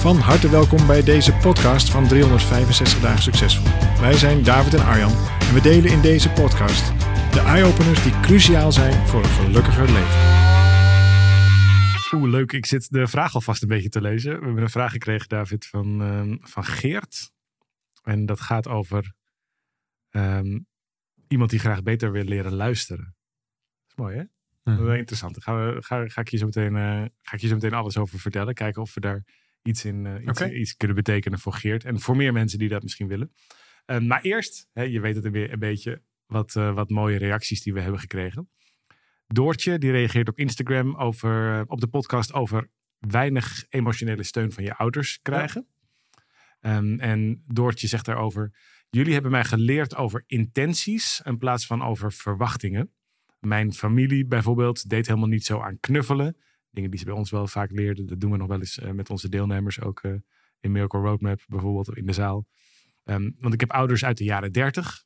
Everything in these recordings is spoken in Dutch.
Van harte welkom bij deze podcast van 365 Dagen Succesvol. Wij zijn David en Arjan en we delen in deze podcast de eye-openers die cruciaal zijn voor een gelukkiger leven. Oeh, leuk. Ik zit de vraag alvast een beetje te lezen. We hebben een vraag gekregen, David, van, ehm, van Geert. En dat gaat over ehm, iemand die graag beter wil leren luisteren. Dat is mooi, hè? Mhm. Wel interessant. Daar gaan we, ga, ga, ik je zo meteen, eh, ga ik je zo meteen alles over vertellen. Kijken of we daar iets in eh, iets, Oké. iets kunnen betekenen voor Geert. En voor meer mensen die dat misschien willen. Eh, maar eerst, hè, je weet het een, be- een beetje, wat, eh, wat mooie reacties die we hebben gekregen. Doortje, die reageert op Instagram over, op de podcast over weinig emotionele steun van je ouders krijgen. Ehm, en Doortje zegt daarover, jullie hebben mij geleerd over intenties in plaats van over verwachtingen. Mijn familie bijvoorbeeld deed helemaal niet zo aan knuffelen. Dingen die ze bij ons wel vaak leerden. Dat doen we nog wel eens eh, met onze deelnemers. Ook eh, in Miracle Roadmap bijvoorbeeld of in de zaal. Ehm, want ik heb ouders uit de jaren 30,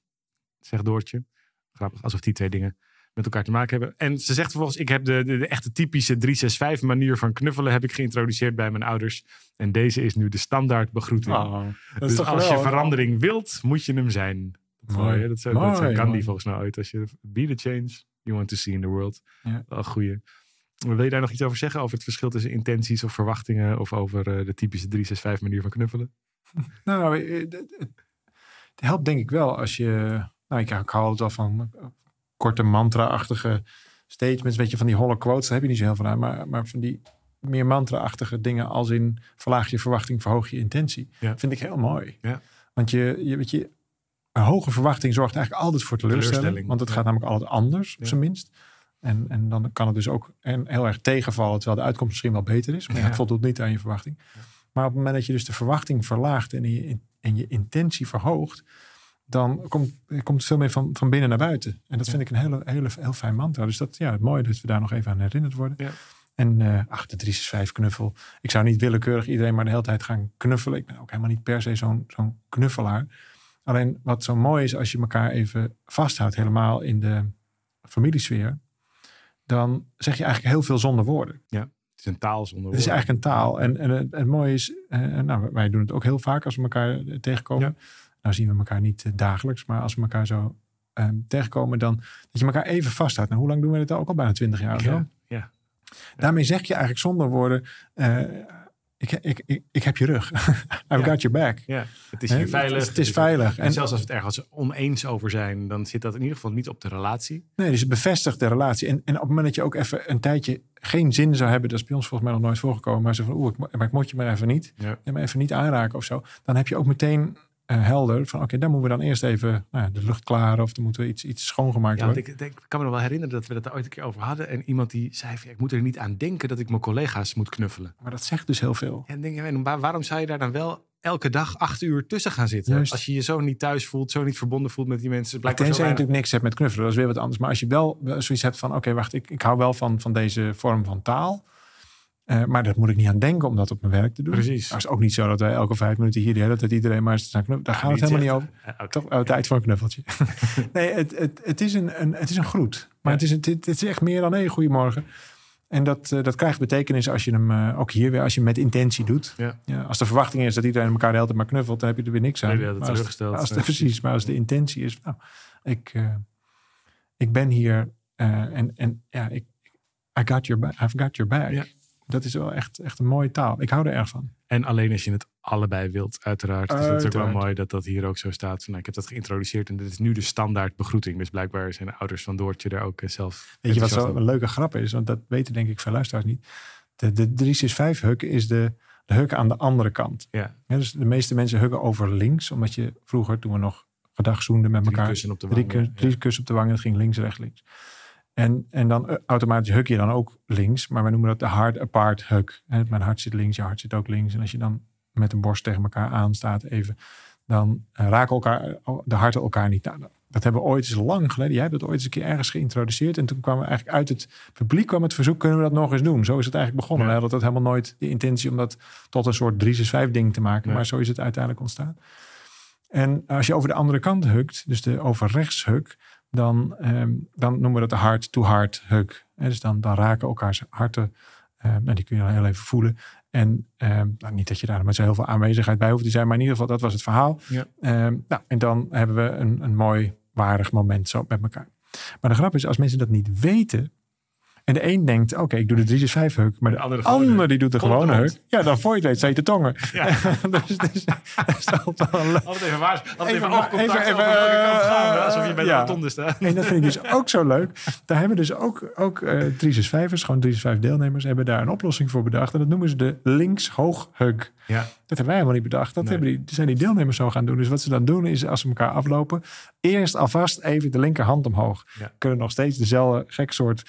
zegt Doortje. Grappig, alsof die twee dingen met elkaar te maken hebben. En ze zegt vervolgens, ik heb de, de, de echte typische 365 manier van knuffelen heb ik geïntroduceerd bij mijn ouders. En deze is nu de standaard begroeting. Oh, dus als je verandering wilt, moet je hem zijn. Dat is Mooi. Dat, dat Gandhi mooi. volgens mij ooit. Als je be the change you want to see in the world. Ja. Wel goeie. Wil je daar nog iets over zeggen? Over het verschil tussen intenties of verwachtingen? Of over eh, de typische 365 manier van knuffelen? Nou, eh, het, het- het helpt denk ik wel als je... Nou, ik, ik hou altijd wel van eh, korte mantra-achtige statements. Een beetje van die holle quotes, daar heb je niet zo heel veel aan. Maar, maar van die meer mantra-achtige dingen als in... verlaag je verwachting, verhoog je intentie. Ja. Vind ik heel mooi. Ja. Want je, je, weet je, een hoge verwachting zorgt eigenlijk altijd voor teleurstelling. Teleurstelling, Want het ja. gaat namelijk altijd anders, op zijn minst. En, en dan kan het dus ook en heel erg tegenvallen, terwijl de uitkomst misschien wel beter is. Maar ja, het voldoet niet aan je verwachting. Maar op het moment dat je dus de verwachting verlaagt en je, en je intentie verhoogt, dan komt, komt het veel meer van, van binnen naar buiten. En dat vind ik een hele, hele, heel fijn mantra. Dus dat ja, het mooie dat we daar nog even aan herinnerd worden. Ja. En eh ach, de 365 knuffel. Ik zou niet willekeurig iedereen maar de hele tijd gaan knuffelen. Ik ben ook helemaal niet per se zo'n zo'n knuffelaar. Alleen wat zo mooi is als je elkaar even vasthoudt, helemaal in de familiesfeer. Dan zeg je eigenlijk heel veel zonder woorden. Het is een taal zonder Het is woorden. eigenlijk een taal. En, en het, het mooie is, eh, nou, wij doen het ook heel vaak als we elkaar eh, tegenkomen. Nou zien we elkaar niet eh, dagelijks, maar als we elkaar zo eh, tegenkomen, dan dat je elkaar even vasthoudt. Nou, hoe lang doen we dit al? Ook al bijna twintig jaar of zo. Ja, ja. Daarmee zeg je eigenlijk zonder woorden, ik, ik, ik, ik heb je rug. I've Ja. got your back. Ja, het is hier veilig. Het is, het is veilig. En En, zelfs als we het ergens oneens over zijn, dan zit dat in ieder geval niet op de relatie. nee, dus het bevestigt de relatie. En, en op het moment dat je ook even een tijdje geen zin zou hebben, dat is bij ons volgens mij nog nooit voorgekomen, maar zo van, oeh, ik, maar ik moet je maar even niet. Ja. maar even niet aanraken of zo. Dan heb je ook meteen eh, helder van oké, dan moeten we dan eerst even nou, ja, de lucht klaren of dan moeten we iets, iets schoongemaakt Ja, worden. ik, denk, ik kan me nog wel herinneren dat we het er ooit een keer over hadden. En iemand die zei, van, ja, ik moet er niet aan denken dat ik mijn collega's moet knuffelen. Maar dat zegt dus heel veel. Denk je, "En waar- waarom zou je daar dan wel elke dag acht uur tussen gaan zitten? Juist. Als je je zo niet thuis voelt, zo niet verbonden voelt met die mensen. Tenzij je weinig- natuurlijk niks hebt met knuffelen, dat is weer wat anders. Maar als je wel wel zoiets hebt van oké, wacht, ik, ik hou wel van, van deze vorm van taal. Eh, maar dat moet ik niet aan denken om dat op mijn werk te doen. Precies. Maar het is ook niet zo dat wij elke vijf minuten hier de hele tijd iedereen maar eens knuffelen. Daar gaat het helemaal niet over. Ja. Toch? Oh, tijd voor een knuffeltje. nee, het, het, het, is een, een, het is een groet. Maar Ja. het, is, het, het is echt meer dan nee, goedemorgen. En dat, eh, dat krijgt betekenis als je hem, eh, ook hier weer, als je hem met intentie doet. Ja. als de verwachting is dat iedereen elkaar de hele tijd maar knuffelt, dan heb je er weer niks aan. Nee, Maar als, als de, Ja, precies, maar als de intentie is, nou, ik, ik ben hier en, en ja, ik, I got your back, I've got your back. Dat is wel echt, echt een mooie taal. Ik hou er erg van. En alleen als je het allebei wilt, uiteraard. Dat is ook wel mooi dat dat hier ook zo staat. Van, nou, ik heb dat geïntroduceerd en dit is nu de standaard begroeting. Dus blijkbaar zijn de ouders van Doortje daar ook eh, zelf Weet je wat zo een leuke grap is? Want dat weten denk ik veel luisteraars niet. De, de 365 huk is de, de huk aan de andere kant. Ja, Ja, dus de meeste mensen huggen over links. Omdat je vroeger, toen we nog gedag zoenden met drie elkaar. kussen op de drie, wang. kus- drie kussen op de wangen. Dat ging links, rechts, links. En, en dan eh, automatisch huk je dan ook links. Maar wij noemen dat de hard apart. Hè, Mijn hart zit links, je hart zit ook links. En als je dan met een borst tegen elkaar aanstaat even, dan eh, raken elkaar, oh, de harten elkaar niet. Nou, dat hebben we ooit eens lang geleden. Jij hebt dat ooit eens een keer ergens geïntroduceerd. En toen kwamen we eigenlijk uit het publiek kwam het verzoek, kunnen we dat nog eens doen? Zo is het eigenlijk begonnen. Ja. We hadden dat helemaal nooit de intentie om dat tot een soort 365 ding te maken. Maar zo is het uiteindelijk ontstaan. En als je over de andere kant hukt, dus de over rechts huk, dan, ehm, dan noemen we dat de hard-to-hard. En dus dan, dan raken elkaars harten. ehm, nou, die kun je dan heel even voelen. En ehm, nou, niet dat je daar met zo heel veel aanwezigheid bij hoeft te zijn, maar in ieder geval, dat was het verhaal. Ja. Nou, en dan hebben we een, een mooi, waardig moment zo met elkaar. Maar de grap is, als mensen dat niet weten. En de een denkt, oké, ik doe de 365 huk. Maar de, De andere gewone ander die doet de gewone huk. Ja, dan voor je het weet, je te tongen. Ja. dus, dus, dat is altijd wel leuk. Altijd even waar. Altijd even, Even- oogcontact even- over welke kant gaan eh, Alsof je bij de ja. rotonde staat. En dat vind ik dus ook zo leuk. Daar hebben dus ook, ook eh 365ers, gewoon 365 deelnemers, hebben daar een oplossing voor bedacht. En dat noemen ze de links-hoog-hug. Ja. Dat hebben wij helemaal niet bedacht. Dat Nee. hebben die, zijn die deelnemers zo gaan doen. Dus wat ze dan doen is, als ze elkaar aflopen, eerst alvast even de linkerhand omhoog. Ja. Kunnen nog steeds dezelfde gek soort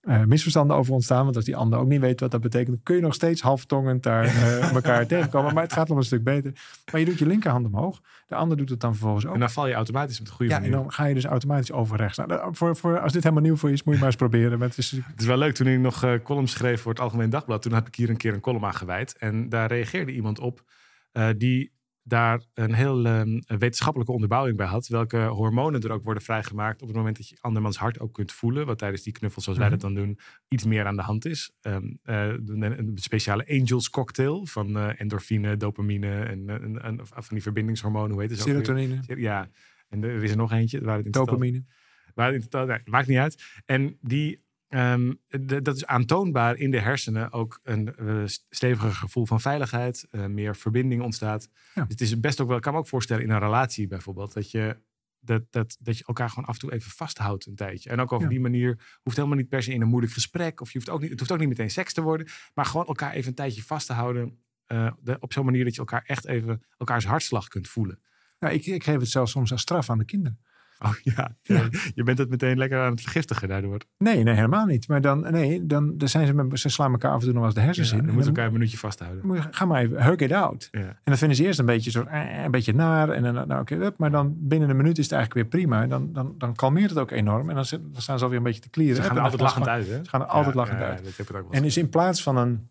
eh, misverstanden over ontstaan. Want als die ander ook niet weet wat dat betekent, kun je nog steeds halftongend daar eh, elkaar tegenkomen. Maar het gaat nog een stuk beter. Maar je doet je linkerhand omhoog. De ander doet het dan vervolgens ook. En dan val je automatisch op de goede Ja, en dan ga je dus automatisch over rechts. Nou, voor, voor, als dit helemaal nieuw voor je is, moet je maar eens proberen. Het is, Het is wel leuk, toen ik nog eh, columns schreef voor het Algemeen Dagblad, toen heb ik hier een keer een column aan gewijd. En daar reageerde iemand op die daar een heel ehm, wetenschappelijke onderbouwing bij had. Welke hormonen er ook worden vrijgemaakt op het moment dat je andermans hart ook kunt voelen. Wat tijdens die knuffel, zoals wij Mhm. dat dan doen, iets meer aan de hand is. Ehm, eh, een, speciale Angels cocktail van eh, endorfine, dopamine en, eh, en, en van die verbindingshormonen. Hoe heet het? ook serotonine, Ja, en er is er nog eentje. Waar het in dopamine. maar in totaal, nee, maakt niet uit. En die, ehm, de- dat is aantoonbaar in de hersenen ook een eh, steviger gevoel van veiligheid, eh, meer verbinding ontstaat. Ja. Dus het is best ook wel, ik kan me ook voorstellen in een relatie bijvoorbeeld, dat je, dat, dat, dat je elkaar gewoon af en toe even vasthoudt een tijdje. En ook over Ja. die manier hoeft helemaal niet per se in een moeilijk gesprek, of je hoeft ook niet, het hoeft ook niet meteen seks te worden, maar gewoon elkaar even een tijdje vast te houden. eh, de- op zo'n manier dat je elkaar echt even elkaars hartslag kunt voelen. Nou, ik, ik geef het zelfs soms als straf aan de kinderen. Oh ja, Ja. je bent het meteen lekker aan het vergiftigen daardoor. Nee, nee, helemaal niet. Maar dan, nee, dan, dan zijn ze, met, ze slaan elkaar af en toe nog wel eens de hersens Ja, in. dan En moet je dan elkaar een minuutje vasthouden. moet je- Ga maar even, hug it out. Ja. En dan vinden ze eerst een beetje, zo, eh, een beetje naar. En dan, nou, oké, maar dan binnen een minuut is het eigenlijk weer prima. En dan, dan, dan kalmeert het ook enorm. En dan, zit- dan staan ze alweer een beetje te klieren. Ze gaan er altijd lachend uit, hè? Ze gaan er altijd lachend uit. dat heb ik ook wel gewoon- En dus in plaats van een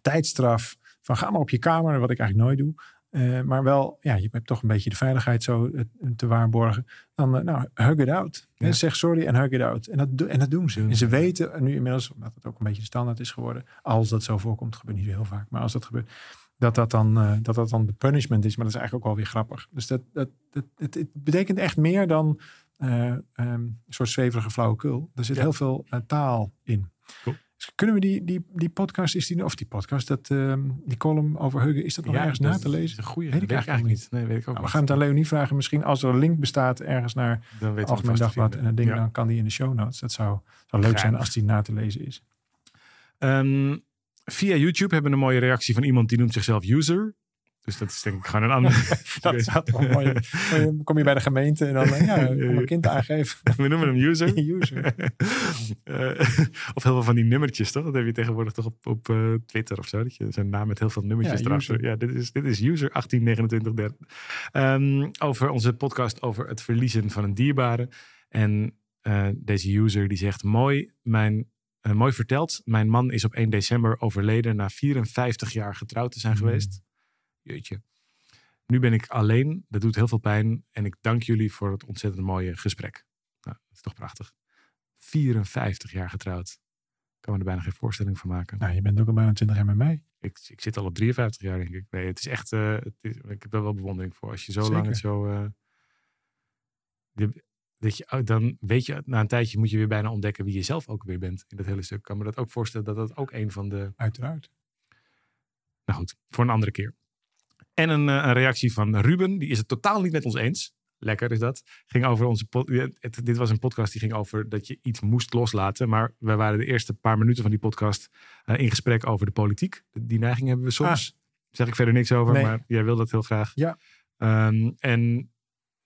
tijdstraf van ga maar op je kamer, wat ik eigenlijk nooit doe. Eh, maar wel, ja, je hebt toch een beetje de veiligheid zo eh, te waarborgen. Dan, eh, nou, hug it out. Ja. En zeg sorry en hug it out. En dat, en dat doen ze. En ze. weten nu inmiddels, omdat het ook een beetje de standaard is geworden. Als dat zo voorkomt, gebeurt niet zo heel vaak. Maar als dat gebeurt, dat dat dan, dat, dat dan de punishment is. Maar dat is eigenlijk ook wel weer grappig. Dus dat, dat, dat, het, het betekent echt meer dan eh, ehm, een soort zweverige flauwekul. Er zit Ja. heel veel taal in. Cool. Dus kunnen we die, die, die podcast, is die, of die podcast, dat, ehm, die column over Huggen, is dat nog ergens na te lezen? een goede. Weet Weet ik eigenlijk niet. Nee, weet ik ook Nou, we gaan het aan Leonie vragen. Misschien als er een link bestaat ergens naar Dan Algemeen Dagblad en dat ding, Ja. dan kan die in de show notes. Dat zou, zou leuk Graag. zijn als die na te lezen is. Ehm, via YouTube hebben we een mooie reactie van iemand die noemt zichzelf user. Dus dat is denk ik gewoon een ander. Dat zou toch mooi. Kom je bij de gemeente en dan, eh, ja, kom een kind aangeven. We noemen hem user. User. Eh, of heel veel van die nummertjes, toch? Dat heb je tegenwoordig toch op, op eh, Twitter of zo. Dat je zo'n naam met heel veel nummertjes Ja, erachter. Ja, dit is, dit is user 182930. Ehm, over onze podcast over het verliezen van een dierbare. En deze user die zegt, mooi, mijn, mooi verteld. Mijn man is op 1 december overleden na 54 jaar getrouwd te zijn Mm. geweest. Jeetje. Nu ben ik alleen. Dat doet heel veel pijn. En ik dank jullie voor het ontzettend mooie gesprek. Nou, dat is toch prachtig. 54 jaar getrouwd. Ik kan me er bijna geen voorstelling van maken. Nou, je bent ook al bijna 20 jaar met mij. Ik, ik zit al op 53 jaar, denk ik. Nee, het is echt. eh, het is, ik heb er wel bewondering voor. Als je zo lang het zo. eh, je- dat je, oh, dan weet je, na een tijdje moet je weer bijna ontdekken wie je zelf ook weer bent in dat hele stuk. Ik kan me dat ook voorstellen dat dat ook een van de. Uiteraard. Nou goed, voor een andere keer. En een, eh, een reactie van Ruben, die is het totaal niet met ons eens. Lekker is dat. Ging over onze het- dit was een podcast die ging over dat je iets moest loslaten. Maar we waren de eerste paar minuten van die podcast eh, in gesprek over de politiek. Die neiging hebben we soms. Zeg ik verder niks over, Nee. maar jij wil dat heel graag. Ja. Ehm, en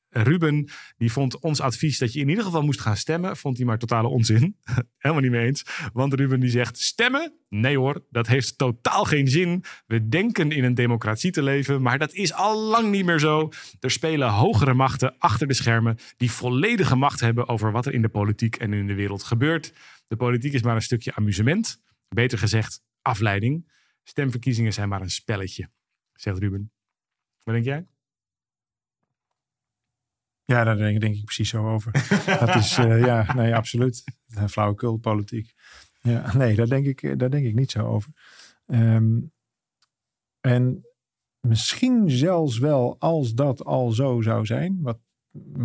Ruben, die vond ons advies dat je in ieder geval moest gaan stemmen, vond hij maar totale onzin. Helemaal niet mee eens. Want Ruben die zegt, stemmen? Nee hoor, dat heeft totaal geen zin. We denken in een democratie te leven, maar dat is al lang niet meer zo. Er spelen hogere machten achter de schermen die volledige macht hebben over wat er in de politiek en in de wereld gebeurt. De politiek is maar een stukje amusement. Beter gezegd, afleiding. Stemverkiezingen zijn maar een spelletje, zegt Ruben. Wat denk jij? Ja, daar denk, denk ik precies zo over. dat is, uh, ja, nee, absoluut. Flauwekul politiek. Ja, nee, daar denk ik, daar denk ik niet zo over. Um, en misschien zelfs wel als dat al zo zou zijn, wat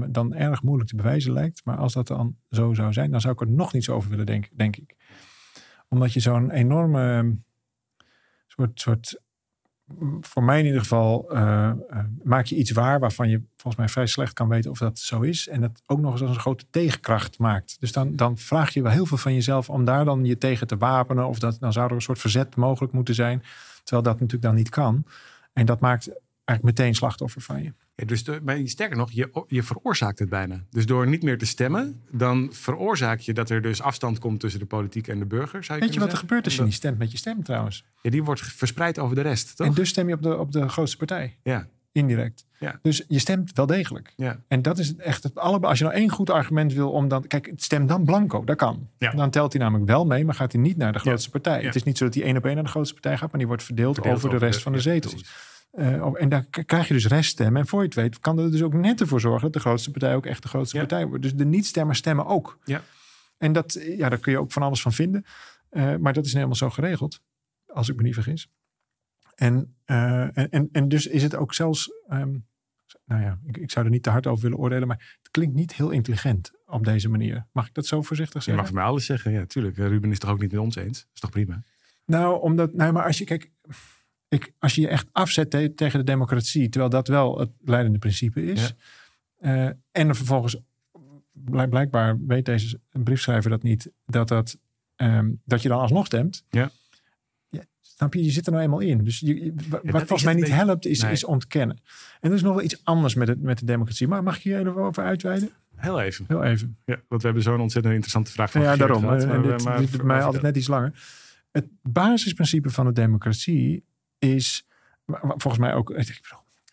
dan erg moeilijk te bewijzen lijkt, maar als dat dan zo zou zijn, dan zou ik er nog niet zo over willen denken, denk ik. Omdat je zo'n enorme soort, soort voor mij in ieder geval uh, uh, maak je iets waar waarvan je volgens mij vrij slecht kan weten of dat zo is. En dat ook nog eens als een grote tegenkracht maakt. Dus dan, dan vraag je wel heel veel van jezelf om daar dan je tegen te wapenen. Of dat, dan zou er een soort verzet mogelijk moeten zijn. Terwijl dat natuurlijk dan niet kan. En dat maakt eigenlijk meteen slachtoffer van je. Dus de, maar sterker nog, je, je veroorzaakt het bijna. Dus door niet meer te stemmen, dan veroorzaak je dat er dus afstand komt tussen de politiek en de burger. Zou je Weet je wat er gebeurt als je niet stemt met je stem trouwens? Ja, die wordt verspreid over de rest, toch? En dus stem je op de, op de grootste partij. Ja. Indirect. Ja. Dus je stemt wel degelijk. Ja. En dat is echt het alle. Als je nou één goed argument wil om dan. Kijk, stem dan blanco. Dat kan. Ja. Dan telt hij namelijk wel mee, maar gaat hij niet naar de grootste partij. Het is niet zo dat hij één op één naar de grootste partij gaat, maar die wordt verdeeld, Verdeeld over de rest de- van de zetels. precies. Uh, en daar krijg je dus reststemmen. En voor je het weet, kan er dus ook net ervoor zorgen dat de grootste partij ook echt de grootste Ja. partij wordt. Dus de niet-stemmers stemmen ook. Ja. En dat, eh, ja, daar kun je ook van alles van vinden. Uh, maar dat is helemaal zo geregeld, als ik me niet vergis. En, uh, en, en, dus is het ook zelfs, um, nou ja, ik, ik zou er niet te hard over willen oordelen, maar het klinkt niet heel intelligent op deze manier. Mag ik dat zo voorzichtig Je zeggen? mag van mij alles zeggen, ja, tuurlijk. Ruben is het toch ook niet met ons eens? Dat is toch prima? Nou, omdat, nou, maar als je, kijk, ik, als je je echt afzet te- tegen de democratie, terwijl dat wel het leidende principe is. eh, en er vervolgens, blijk- blijkbaar weet deze briefschrijver dat niet, dat, dat, ehm, dat je dan alsnog stemt. Ja. Ja, snap je, je zit er nou eenmaal in. Dus je, je- wat volgens mij niet beetje- helpt, is, Nee. is ontkennen. En er is nog wel iets anders met, het, met de democratie. Maar mag ik hier even over uitweiden? Heel even. Heel even. Ja, want we hebben zo'n ontzettend interessante vraag van Ja, daarom. gehad, En maar- dit, maar- dit mij altijd net iets langer. Het basisprincipe van de democratie is, volgens mij ook,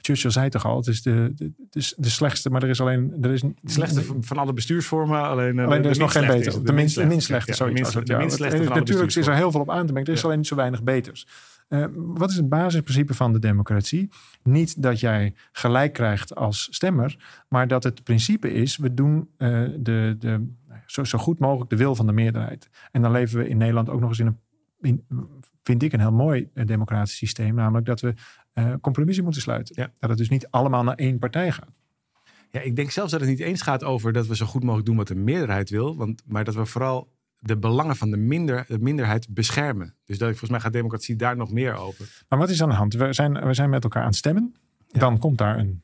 Churchill zei toch al, het is de, de, de, de slechtste, maar er is alleen, er is De slechtste van, van alle bestuursvormen, alleen, eh, Alleen er is nog geen beter. De minst, de minst slechte. slechte, Ja, minst- ja. minst slechte Natuurlijk is er heel veel op aan te merken. Er is Ja. alleen niet zo weinig beters. Eh, wat is het basisprincipe van de democratie? Niet dat jij gelijk krijgt als stemmer, maar dat het principe is: we doen eh, de, de, nou zo, zo goed mogelijk de wil van de meerderheid. En dan leven we in Nederland ook nog eens in een, in, vind ik, een heel mooi eh, democratisch systeem, namelijk dat we eh, compromissen moeten sluiten. Ja. Dat het dus niet allemaal naar één partij gaat. Ja, ik denk zelfs dat het niet eens gaat over dat we zo goed mogelijk doen wat de meerderheid wil, want, maar dat we vooral de belangen van de, minder, de minderheid beschermen. Dus dat, volgens mij gaat democratie daar nog meer over. Maar wat is aan de hand? We zijn, we zijn met elkaar aan het stemmen. Ja. Dan komt daar een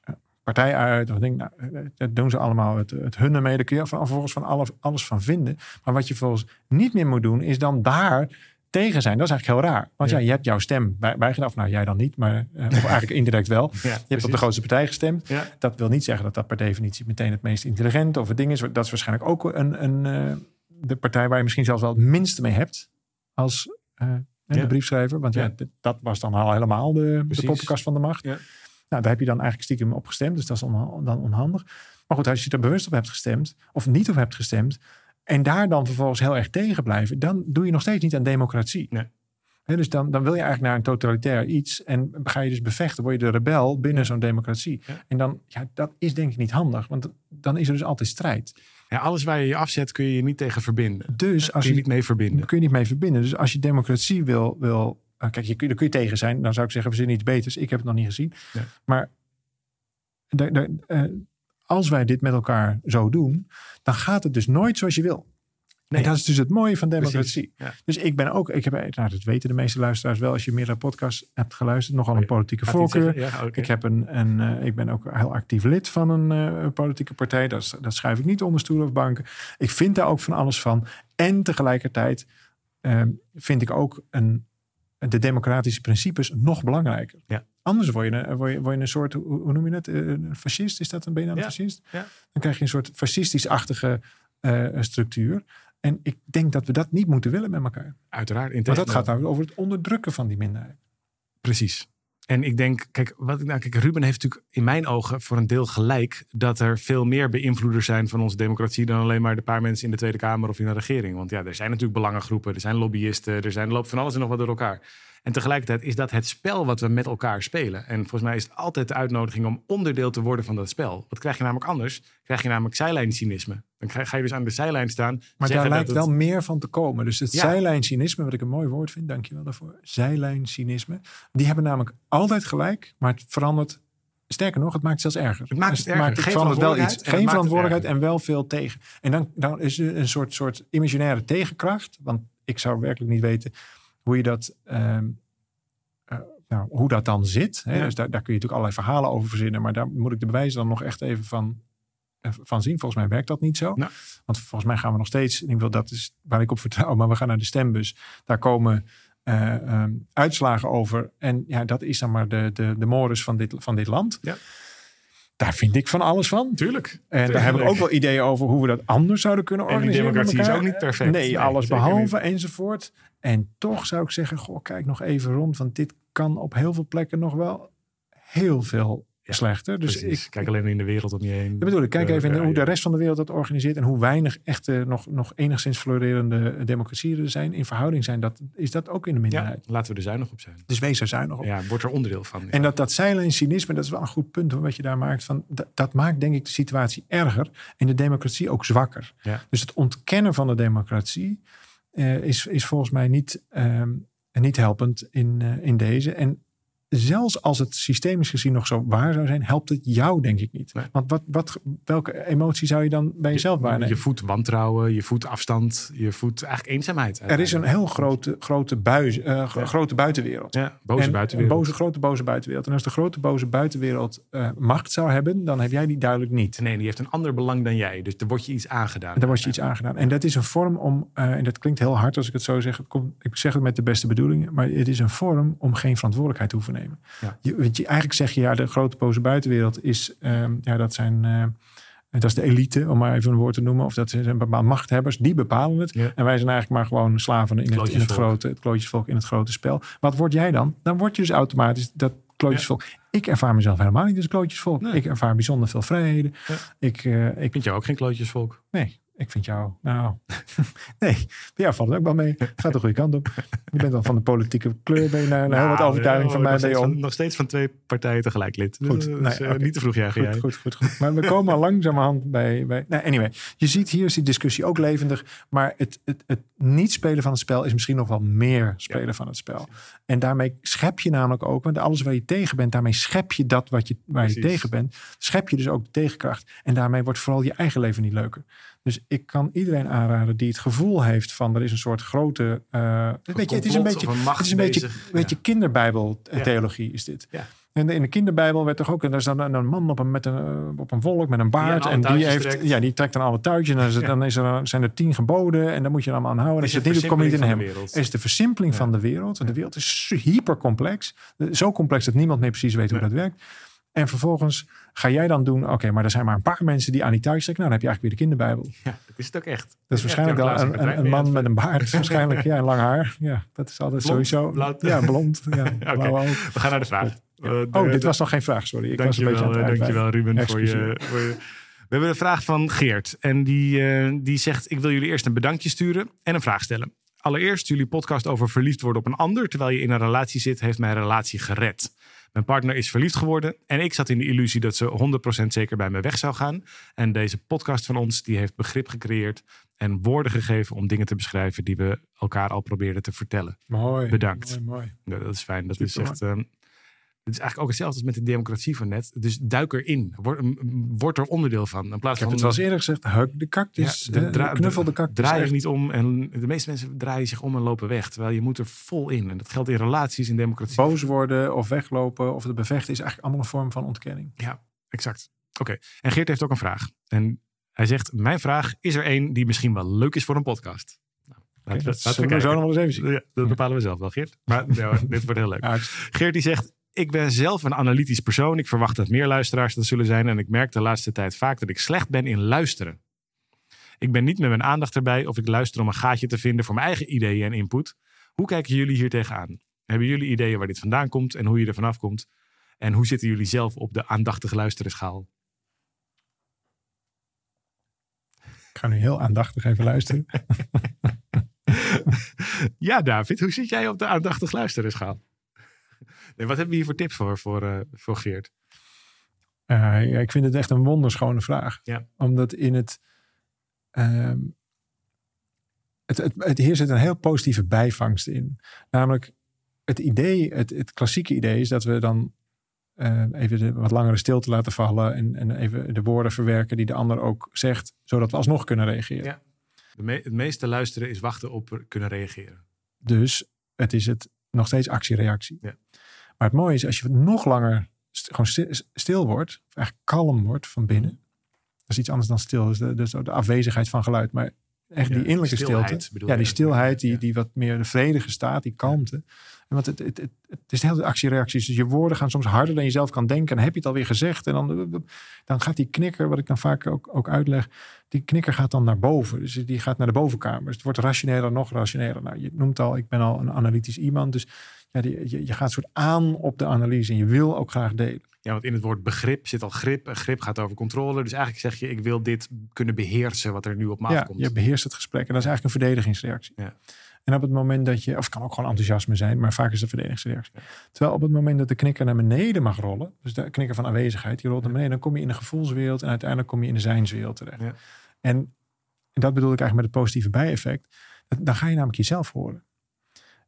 eh, partij uit. Of ding, nou, dat doen ze allemaal het, het hunne mee. Daar kun je van, vervolgens van alles, alles van vinden. Maar wat je vervolgens niet meer moet doen, is dan daar tegen zijn. Dat is eigenlijk heel raar. Want ja, Ja. je hebt jouw stem bij, bijgedaan. Of nou, jij dan niet, maar eh, of eigenlijk indirect wel. Ja, Je hebt op de grootste partij gestemd. Ja. Dat wil niet zeggen dat dat per definitie meteen het meest intelligente of het ding is. Dat is waarschijnlijk ook een, een, eh, de partij waar je misschien zelfs wel het minste mee hebt als eh, de briefschrijver. Want ja, dat was dan al helemaal de, de poppenkast van de macht. Ja. Nou, daar heb je dan eigenlijk stiekem op gestemd. Dus dat is onha- dan onhandig. Maar goed, als je er bewust op hebt gestemd of niet op hebt gestemd en daar dan vervolgens heel erg tegen blijven, dan doe je nog steeds niet aan democratie. Nee. Dus dan, dan wil je eigenlijk naar een totalitair iets en ga je dus bevechten, word je de rebel binnen zo'n democratie. Ja. En dan, ja, dat is denk ik niet handig, want dan is er dus altijd strijd. Ja, alles waar je je afzet kun je je niet tegen verbinden. Dus Kun als je je, niet mee verbinden. daar kun je niet mee verbinden. Dus als je democratie wil, wil eh, kijk, je, kun- daar kun je tegen zijn. Dan zou ik zeggen, we zien iets beters. Ik heb het nog niet gezien. Ja. Maar de- eh, als wij dit met elkaar zo doen, dan gaat het dus nooit zoals je wil. Nee. En dat is dus het mooie van democratie. Ja. Dus ik ben ook, ik heb, nou, dat weten de meeste luisteraars wel, als je meerdere podcasts hebt geluisterd, nogal een Oh politieke Gaat voorkeur. Ja. Ik, heb een, een, eh, ik ben ook heel actief lid van een eh, politieke partij. Dat, dat schuif ik niet onder stoelen of banken. Ik vind daar ook van alles van. En tegelijkertijd ehm, vind ik ook een de democratische principes nog belangrijker. Ja. Anders word je, een- word, je, word je een soort, hoe, noem je het? Eh, Een fascist? Is dat een bijna een Ja. fascist? Ja. Dan krijg je een soort fascistisch-achtige eh, structuur. En ik denk dat we dat niet moeten willen met elkaar. Uiteraard. Want dat gaat nou over het onderdrukken van die minderheid. Precies. En ik denk, kijk, wat, ik- nou, kijk, Ruben heeft natuurlijk in mijn ogen voor een deel gelijk dat er veel meer beïnvloeders zijn van onze democratie dan alleen maar de paar mensen in de Tweede Kamer of in de regering. Want ja, er zijn natuurlijk belangengroepen, er zijn lobbyisten, er, zijn, er loopt van alles en nog wat door elkaar. En tegelijkertijd is dat het spel wat we met elkaar spelen. En volgens mij is het altijd de uitnodiging om onderdeel te worden van dat spel. Wat krijg je namelijk anders? Krijg je namelijk zijlijncynisme. Dan ga je dus aan de zijlijn staan. Maar daar lijkt het- wel meer van te komen. Dus het Ja. zijlijncynisme, wat ik een mooi woord vind, dankjewel daarvoor. Zijlijncynisme. Die hebben namelijk altijd gelijk, maar het verandert. Sterker nog, het maakt het zelfs erger. Het maakt Dus het erger. Geen verandert wel iets. verantwoordelijkheid en het Geen het verantwoordelijkheid en wel veel tegen. En dan, dan is er een soort, soort imaginaire tegenkracht. Want ik zou werkelijk niet weten hoe je dat. ehm, eh, nou, hoe dat dan zit. Hè? Ja. Dus daar, daar kun je natuurlijk allerlei verhalen over verzinnen. Maar daar moet ik de bewijzen dan nog echt even van, eh, van zien. Volgens mij werkt dat niet zo. Nou. Want volgens mij gaan we nog steeds, in ieder geval dat is waar ik op vertrouw, maar we gaan naar de stembus. Daar komen eh, ehm, uitslagen over. En ja, dat is dan maar de, de, de van dit, van dit land. Ja. Daar vind ik van alles van. Tuurlijk. En daar heb ik Tuurlijk. ook wel ideeën over hoe we dat anders zouden kunnen En die organiseren. democratie is ook niet perfect. Nee, Nee, alles behalve enzovoort. En toch zou ik zeggen, goh, kijk nog even rond. Want dit kan op heel veel plekken nog wel heel veel slechter. Dus Precies. ik, Kijk alleen in de wereld om je heen. dat bedoel ik, kijk Ja, even ja, hoe de rest van de wereld dat organiseert. En hoe weinig echte, nog, nog enigszins florerende democratieën er zijn. In verhouding zijn, dat, is dat ook in de minderheid. laten we er zuinig op zijn. Dus wees er zuinig op. Ja, wordt er onderdeel van. En dat, dat zijlijn cynisme, dat is wel een goed punt hoor, wat je daar maakt. Van, dat, dat maakt denk ik de situatie erger en de democratie ook zwakker. Dus het ontkennen van de democratie eh, is, is volgens mij niet, ehm, niet helpend in, eh, in deze. En zelfs als het systemisch gezien nog zo waar zou zijn, helpt het jou denk ik niet. Nee. Want wat, wat, welke emotie zou je dan bij jezelf waarnemen? Je voedt wantrouwen, je voedt afstand, je voedt eigenlijk eenzaamheid. er is een heel grote, grote, buis, eh, Ja. grote buitenwereld. ja, boze en buitenwereld. Een boze, grote boze buitenwereld. En als de grote boze buitenwereld eh, macht zou hebben, dan heb jij die duidelijk niet. Nee, die heeft een ander belang dan jij. Dus er wordt je iets aangedaan. Daar wordt je iets aangedaan. En dat is een vorm om, eh, en dat klinkt heel hard als ik het zo zeg. Ik zeg het met de beste bedoelingen. Maar het is een vorm om geen verantwoordelijkheid te hoeven nemen. Ja. Je, want je, eigenlijk zeg je, ja, de grote boze buitenwereld is, ehm, ja, dat zijn, eh, dat is de elite, om maar even een woord te noemen. Of dat zijn bepaalde machthebbers, die bepalen het. Ja. En wij zijn eigenlijk maar gewoon slaven in het, in het grote, het klootjesvolk, in het grote spel. Wat word jij dan? Dan word je dus automatisch dat klootjesvolk. Ik ervaar mezelf helemaal niet als klootjesvolk. Nee. Ik ervaar bijzonder veel vrijheden. Ja. Ik, eh, ik Ik vind jou ook geen klootjesvolk. Nee, ik vind jou. Nou, nee, bij jou valt het ook wel mee. Het gaat de goede kant op. Je bent dan van de politieke kleur, ben je naar een heel wat Nou, overtuiging van mij ben je om. Nog steeds van twee partijen tegelijk lid. Goed, Dus, nee, eh, oké. Niet te vroeg jagen jij. Goed, goed, goed, goed. Maar we komen al langzamerhand bij. bij nee, anyway, je ziet hier is die discussie ook levendig. Maar het, het, het niet spelen van het spel is misschien nog wel meer spelen Ja, van het spel. En daarmee schep je namelijk ook, want alles waar je tegen bent, daarmee schep je dat wat je, waar je tegen bent. Schep je dus ook de tegenkracht. En daarmee wordt vooral je eigen leven niet leuker. Dus ik kan iedereen aanraden die het gevoel heeft van er is een soort grote. weet je, het is een beetje, een het is een beetje, Ja. kinderbijbel-theologie is dit. Ja. En in de kinderbijbel werd toch ook, en daar is dan een man op een, met een, eh, op een wolk met een baard. en die, heeft, trekt. ja, die trekt dan alle touwtjes. En dan, dan is er, zijn er tien geboden. En dan moet je dan aan houden. Is niet doet, kom je niet in hem. Het is de versimpeling van de wereld. Want de wereld is hypercomplex. Zo complex dat niemand meer precies weet hoe dat werkt. En vervolgens ga jij dan doen, oké, maar er zijn maar een paar mensen die aan die touwtjes trekken. Nou, dan heb je eigenlijk weer de kinderbijbel. Ja, dat is het ook echt. Dat is waarschijnlijk wel een, een, een man met een baard. Waarschijnlijk, ja, en lang haar. Ja, dat is altijd Blond? sowieso. Blauw? Ja, blond. Ja, ogen. We gaan naar de vraag. Eh, Oh, dit de- was nog geen vraag, sorry. Ik was een beetje aan het eh, dankjewel Ruben voor je, voor je... We hebben een vraag van Geert. En die, eh, die zegt, ik wil jullie eerst een bedankje sturen en een vraag stellen. Allereerst, jullie podcast over verliefd worden op een ander terwijl je in een relatie zit, heeft mijn relatie gered. Mijn partner is verliefd geworden en ik zat in de illusie dat ze 100% zeker bij me weg zou gaan. En deze podcast van ons, die heeft begrip gecreëerd en woorden gegeven om dingen te beschrijven die we elkaar al probeerden te vertellen. Mooi. Bedankt. Mooi, mooi. Ja, dat is fijn. Dat is echt. Het is eigenlijk ook hetzelfde als met de democratie van net. Dus duik erin. Word, word er onderdeel van. In plaats Ik heb van het wel eens eerder gezegd. Huk de cactus. Ja, de dra- knuffel de cactus. draai echt. niet om. En de meeste mensen draaien zich om en lopen weg. Terwijl je moet er vol in. En dat geldt in relaties, in democratie. Boos worden of weglopen of het bevechten is eigenlijk allemaal een vorm van ontkenning. Ja, exact. Oké. En Geert heeft ook een vraag. En hij zegt: Mijn vraag is er één die misschien wel leuk is voor een podcast. Laten we- dat laten we we zo nog eens even zien. Ja, dat bepalen we zelf wel, Geert. Maar ja, dit wordt heel leuk. Geert die zegt, ik ben zelf een analytisch persoon. Ik verwacht dat meer luisteraars dat zullen zijn. En ik merk de laatste tijd vaak dat ik slecht ben in luisteren. Ik ben niet met mijn aandacht erbij of ik luister om een gaatje te vinden voor mijn eigen ideeën en input. Hoe kijken jullie hier tegenaan? Hebben jullie ideeën waar dit vandaan komt en hoe je er vanaf komt? En hoe zitten jullie zelf op de aandachtig luisteren schaal? Ik ga nu heel aandachtig even luisteren. Ja, David, hoe zit jij op de aandachtig luisteren schaal? Nee, wat hebben we hier voor tips voor, voor, eh, voor Geert? Eh, ja, ik vind het echt een wonderschone vraag. Ja. Omdat in het, ehm, het, het, het. Hier zit een heel positieve bijvangst in. Namelijk het idee, het, het klassieke idee is dat we dan eh, even de wat langere stilte laten vallen. En, en even de woorden verwerken die de ander ook zegt. Zodat we alsnog kunnen reageren. Ja. Me- het meeste luisteren is wachten op kunnen reageren. Dus het is het nog steeds actie-reactie. Ja. Maar het mooie is als je nog langer gewoon stil, wordt, of eigenlijk kalm wordt van binnen. Dat is iets anders dan stil. Dus de, dus de afwezigheid van geluid. Maar echt Ja, die innerlijke stilte. Ja, die stilheid, die, die wat meer de vredige staat, die kalmte. En want het, het, het, het is de hele actie-reacties. Dus je woorden gaan soms harder dan je zelf kan denken. En dan heb je het alweer gezegd. En dan, dan gaat die knikker, wat ik dan vaak ook, ook uitleg. Die knikker gaat dan naar boven. Dus die gaat naar de bovenkamer. Dus het wordt rationeler, nog rationeler. Nou, je noemt al, ik ben al een analytisch iemand. Dus ja, die, je, je gaat soort aan op de analyse. En je wil ook graag delen. Ja, want in het woord begrip zit al grip. En grip gaat over controle. Dus eigenlijk zeg je, ik wil dit kunnen beheersen wat er nu op me Ja, afkomt. je beheerst het gesprek. En dat is eigenlijk een verdedigingsreactie. Ja. En op het moment dat je, of het kan ook gewoon enthousiasme zijn, maar vaak is het verdedigingsreactie. Ja. Terwijl op het moment dat de knikker naar beneden mag rollen, dus de knikker van aanwezigheid, die rolt naar beneden, dan kom je in de gevoelswereld en uiteindelijk kom je in de zijnswereld terecht. Ja. En, en dat bedoel ik eigenlijk met het positieve bijeffect. Dan ga je namelijk jezelf horen.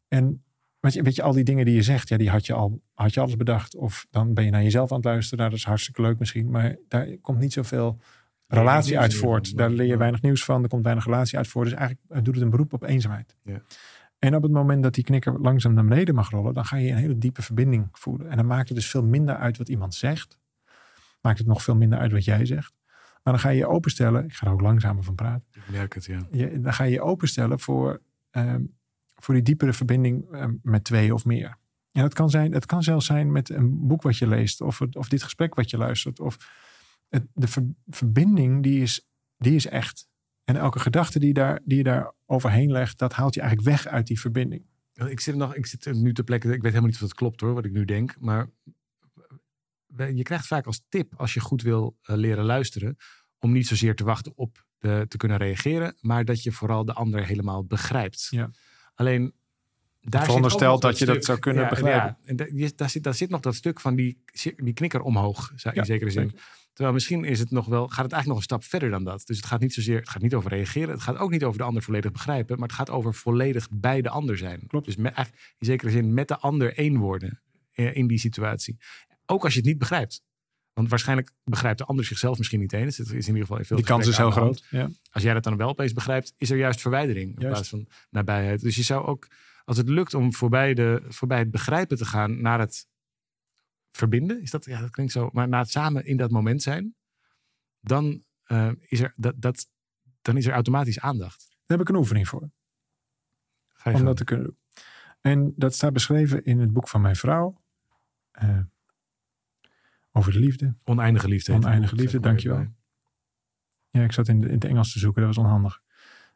En weet je, weet je, al die dingen die je zegt, ja, die had je al had je alles bedacht. Of dan ben je naar jezelf aan het luisteren. Nou, dat is hartstikke leuk misschien, maar daar komt niet zoveel relatie uit voort. Daar leer je weinig nieuws van. Er komt weinig relatie uit voort. Dus eigenlijk doet het een beroep op eenzaamheid. Ja. En op het moment dat die knikker langzaam naar beneden mag rollen, dan ga je een hele diepe verbinding voelen. En dan maakt het dus veel minder uit wat iemand zegt. Maakt het nog veel minder uit wat jij zegt. Maar dan ga je je openstellen. Ik ga er ook langzamer van praten. Ik merk het, ja. Je, dan ga je je openstellen voor, ehm, voor die diepere verbinding ehm, met twee of meer. En dat kan, zijn, het kan zelfs zijn met een boek wat je leest. Of, het- of dit gesprek wat je luistert. Of het, de ver- verbinding die is, die is echt. En elke gedachte die, daar, die je daar overheen legt, dat haalt je eigenlijk weg uit die verbinding. Ik zit, nog, ik zit nu te plekken, ik weet helemaal niet of dat klopt hoor, wat ik nu denk. Maar je krijgt vaak als tip, als je goed wil eh, leren luisteren, om niet zozeer te wachten op de, te kunnen reageren, maar dat je vooral de ander helemaal begrijpt. Ja. Alleen, daar nog dat je dat zou kunnen ja, begrijpen. Ja, en daar, zit, daar zit nog dat stuk van die, die knikker omhoog, in Ja, zekere zin. Terwijl misschien is het nog wel, gaat het eigenlijk nog een stap verder dan dat. Dus het gaat niet zozeer, het gaat niet over reageren. Het gaat ook niet over de ander volledig begrijpen. Maar het gaat over volledig bij de ander zijn. Klopt. Dus met, in zekere zin met de ander één worden eh, in die situatie. Ook als je het niet begrijpt. Want waarschijnlijk begrijpt de ander zichzelf misschien niet eens. Het is in ieder geval veel Die kans is heel groot. Ja. Als jij dat dan wel opeens begrijpt, is er juist verwijdering. In Juist. plaats van nabijheid. Dus je zou ook, als het lukt om voorbij, de, voorbij het begrijpen te gaan naar het verbinden. Is dat, ja, dat klinkt zo. Maar naar het samen in dat moment zijn. Dan, eh, is, er, dat, dat, dan is er automatisch aandacht. Daar heb ik een oefening voor. Ga je om dat te kunnen doen. En dat staat beschreven in het boek van mijn vrouw. eh, over de liefde. Oneindige liefde. het Oneindige boek, liefde, dankjewel. Ja, ik zat in, de, in het Engels te zoeken, dat was onhandig.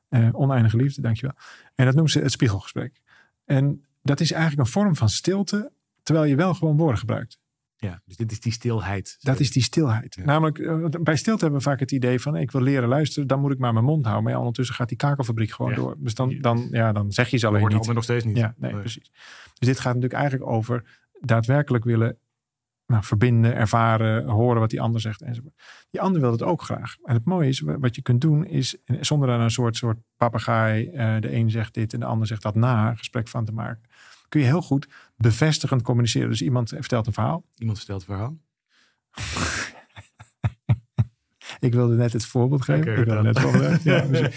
Eh, oneindige liefde, dankjewel. En dat noemt ze het spiegelgesprek. En dat is eigenlijk een vorm van stilte, terwijl je wel gewoon woorden gebruikt. Ja, dus dit is die stilheid. Dat is die stilheid. Ja. Namelijk, eh, bij stilte hebben we vaak het idee van... ik wil leren luisteren, dan moet ik maar mijn mond houden. Maar ja, ondertussen gaat die kakelfabriek gewoon Ja. door. Dus dan, dan, ja, dan zeg je ze alleen niet. nog steeds niet. Ja, nee, Nee. precies. Dus dit gaat natuurlijk eigenlijk over daadwerkelijk willen nou, verbinden, ervaren, horen wat die ander zegt enzovoort. Die ander wil het ook graag. En het mooie is, wat je kunt doen, is zonder daar een soort, soort papegaai, eh, de een zegt dit en de ander zegt dat na, gesprek van te maken, kun je heel goed bevestigend communiceren. Dus iemand vertelt een verhaal. Iemand vertelt het verhaal. Ik wilde net het voorbeeld geven. Ik wilde net voorbeeld. Ja, nee,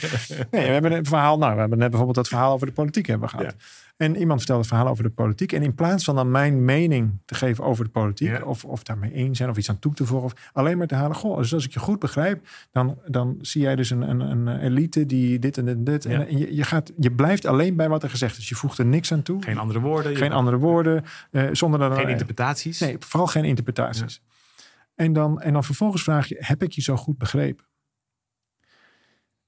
we hebben een verhaal. Nou, we hebben net bijvoorbeeld dat verhaal over de politiek hebben gehad. Ja. En iemand vertelde verhaal over de politiek. En in plaats van dan mijn mening te geven over de politiek, Ja. of, of daarmee eens zijn, of iets aan toe te voegen, of alleen maar te halen. Goh, dus als ik je goed begrijp, dan, dan zie jij dus een, een, een elite die dit en dit en dit. Ja. En je, je, gaat, je blijft alleen bij wat er gezegd is. Je voegt er niks aan toe. Geen andere woorden. Geen andere woorden. eh, zonder dat Geen interpretaties. Nee, vooral geen interpretaties. En, dan, en dan vervolgens vraag je, heb ik je zo goed begrepen?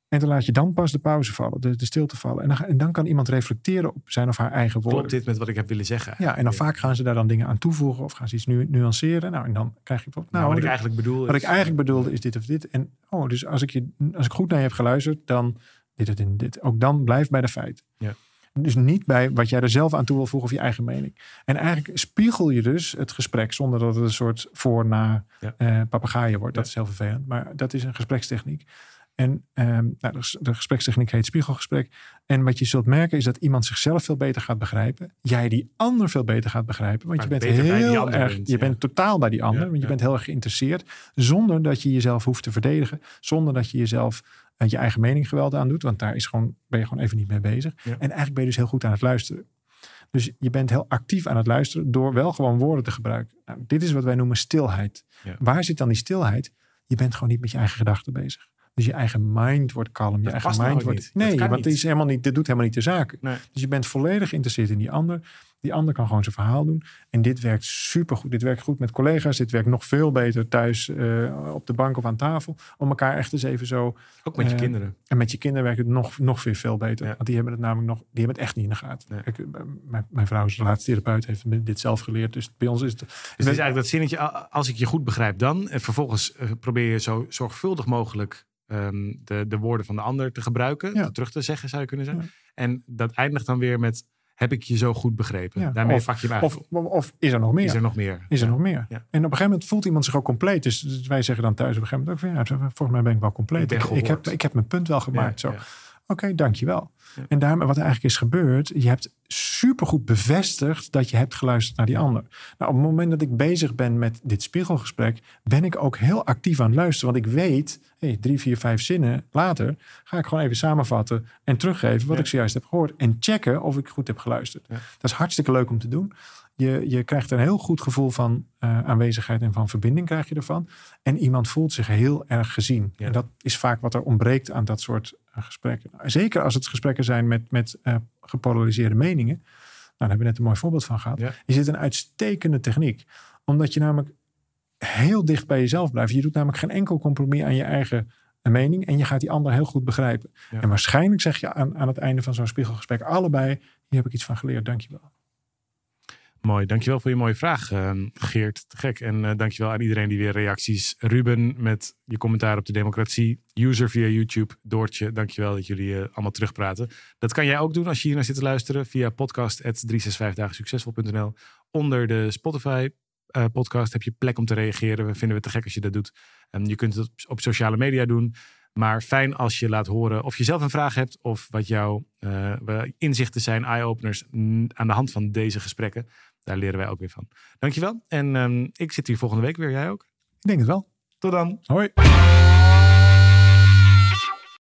En dan laat je dan pas de pauze vallen, de, de stilte vallen. En dan, en dan kan iemand reflecteren op zijn of haar eigen woorden. Klopt dit met wat ik heb willen zeggen? Ja, en dan vaak gaan ze daar dan dingen aan toevoegen of gaan ze iets nu, nuanceren. Nou, en dan krijg je bijvoorbeeld, Nou, nou, wat ik dit- eigenlijk bedoel wat is- ik eigenlijk bedoelde is dit of dit. En oh, dus als ik, je, als ik goed naar je heb geluisterd, dan dit, dit en dit. Ook dan blijf bij de feiten. Ja. Dus niet bij wat jij er zelf aan toe wil voegen of je eigen mening. En eigenlijk spiegel je dus het gesprek zonder dat het een soort voor-na Ja. eh papegaaien wordt. Dat Ja. is heel vervelend, maar dat is een gesprekstechniek. En ehm, nou, de, de gesprekstechniek heet spiegelgesprek. En wat je zult merken is dat iemand zichzelf veel beter gaat begrijpen. Jij die ander veel beter gaat begrijpen. Want Maar je bent heel erg, bent, je ja. bent totaal bij die ander. Ja, want je ja. bent heel erg geïnteresseerd. Zonder dat je jezelf hoeft te verdedigen. Zonder dat je jezelf eh, je eigen mening geweld aandoet. Want daar is gewoon, ben je gewoon even niet mee bezig. En eigenlijk ben je dus heel goed aan het luisteren. Dus je bent heel actief aan het luisteren door wel gewoon woorden te gebruiken. Nou, dit is wat wij noemen stilheid. Waar zit dan die stilheid? Je bent gewoon niet met je eigen gedachten bezig. Dus je eigen mind wordt kalm. Je eigen nou mind wordt. niet. Nee, want niet. is helemaal niet, dit doet helemaal niet de. Nee. Dus je bent volledig geïnteresseerd in die ander. Die ander kan gewoon zijn verhaal doen. En dit werkt supergoed. Dit werkt goed met collega's. Dit werkt nog veel beter thuis eh, op de bank of aan tafel. Om elkaar echt eens even zo. Ook met je Eh, kinderen. En met je kinderen werkt het nog, nog veel, veel beter. Ja. Want die hebben het namelijk nog. Die hebben het echt niet in de gaten. Nee. Kijk, eh, mijn, mijn vrouw is relatietherapeut. Heeft dit zelf geleerd. Dus bij ons is het. Dus het is eigenlijk dat zinnetje, als ik je goed begrijp dan. En vervolgens probeer je zo zorgvuldig mogelijk ehm, de, de woorden van de ander te gebruiken. Ja. Terug te zeggen zou je kunnen zeggen. En dat eindigt dan weer met, heb ik je zo goed begrepen? Ja, Daarmee of- vak je hem Of, of, of is er nog meer? is er nog meer? Is er Ja. nog meer? Ja. En op een gegeven moment voelt iemand zich ook compleet. Dus, dus wij zeggen dan thuis op een gegeven moment ook van ja, volgens mij ben ik wel compleet. Ik, ik, heb, ik heb mijn punt wel gemaakt. Zo. Oké, dankjewel. Ja. En daarmee wat er eigenlijk is gebeurd, je hebt supergoed bevestigd dat je hebt geluisterd naar die ander. Nou, op het moment dat ik bezig ben met dit spiegelgesprek, ben ik ook heel actief aan het luisteren. Want ik weet, hey, drie, vier, vijf zinnen later ga ik gewoon even samenvatten en teruggeven wat Ja. ik zojuist heb gehoord. En checken of ik goed heb geluisterd. Ja. Dat is hartstikke leuk om te doen. Je, je krijgt een heel goed gevoel van eh, aanwezigheid en van verbinding krijg je ervan. En iemand voelt zich heel erg gezien. Ja. En dat is vaak wat er ontbreekt aan dat soort eh, gesprekken. Nou, Zeker als het gesprekken zijn met, met eh, gepolariseerde meningen. Nou, daar hebben we net een mooi voorbeeld van gehad. Ja. Is dit een uitstekende techniek. Omdat je namelijk heel dicht bij jezelf blijft. Je doet namelijk geen enkel compromis aan je eigen mening. En je gaat die ander heel goed begrijpen. Ja. En waarschijnlijk zeg je aan, aan het einde van zo'n spiegelgesprek allebei. Hier heb ik iets van geleerd. Dankjewel. Mooi, dankjewel voor je mooie vraag, ehm, Geert. Te gek. En eh, dankjewel aan iedereen die weer reacties. Ruben met je commentaar op de democratie. User via YouTube. Doortje, dankjewel dat jullie eh, allemaal terugpraten. Dat kan jij ook doen als je hier naar zit te luisteren via podcast.365dagensuccesvol.nl. Onder de Spotify eh, podcast heb je plek om te reageren. We vinden het te gek als je dat doet. En je kunt het op, sociale media doen. Maar fijn als je laat horen of je zelf een vraag hebt of wat jouw inzichten zijn, eye-openers aan de hand van deze gesprekken. Daar leren wij ook weer van. Dankjewel. En ehm, ik zit hier volgende week weer. Jij ook? Ik denk het wel. Tot dan. Hoi.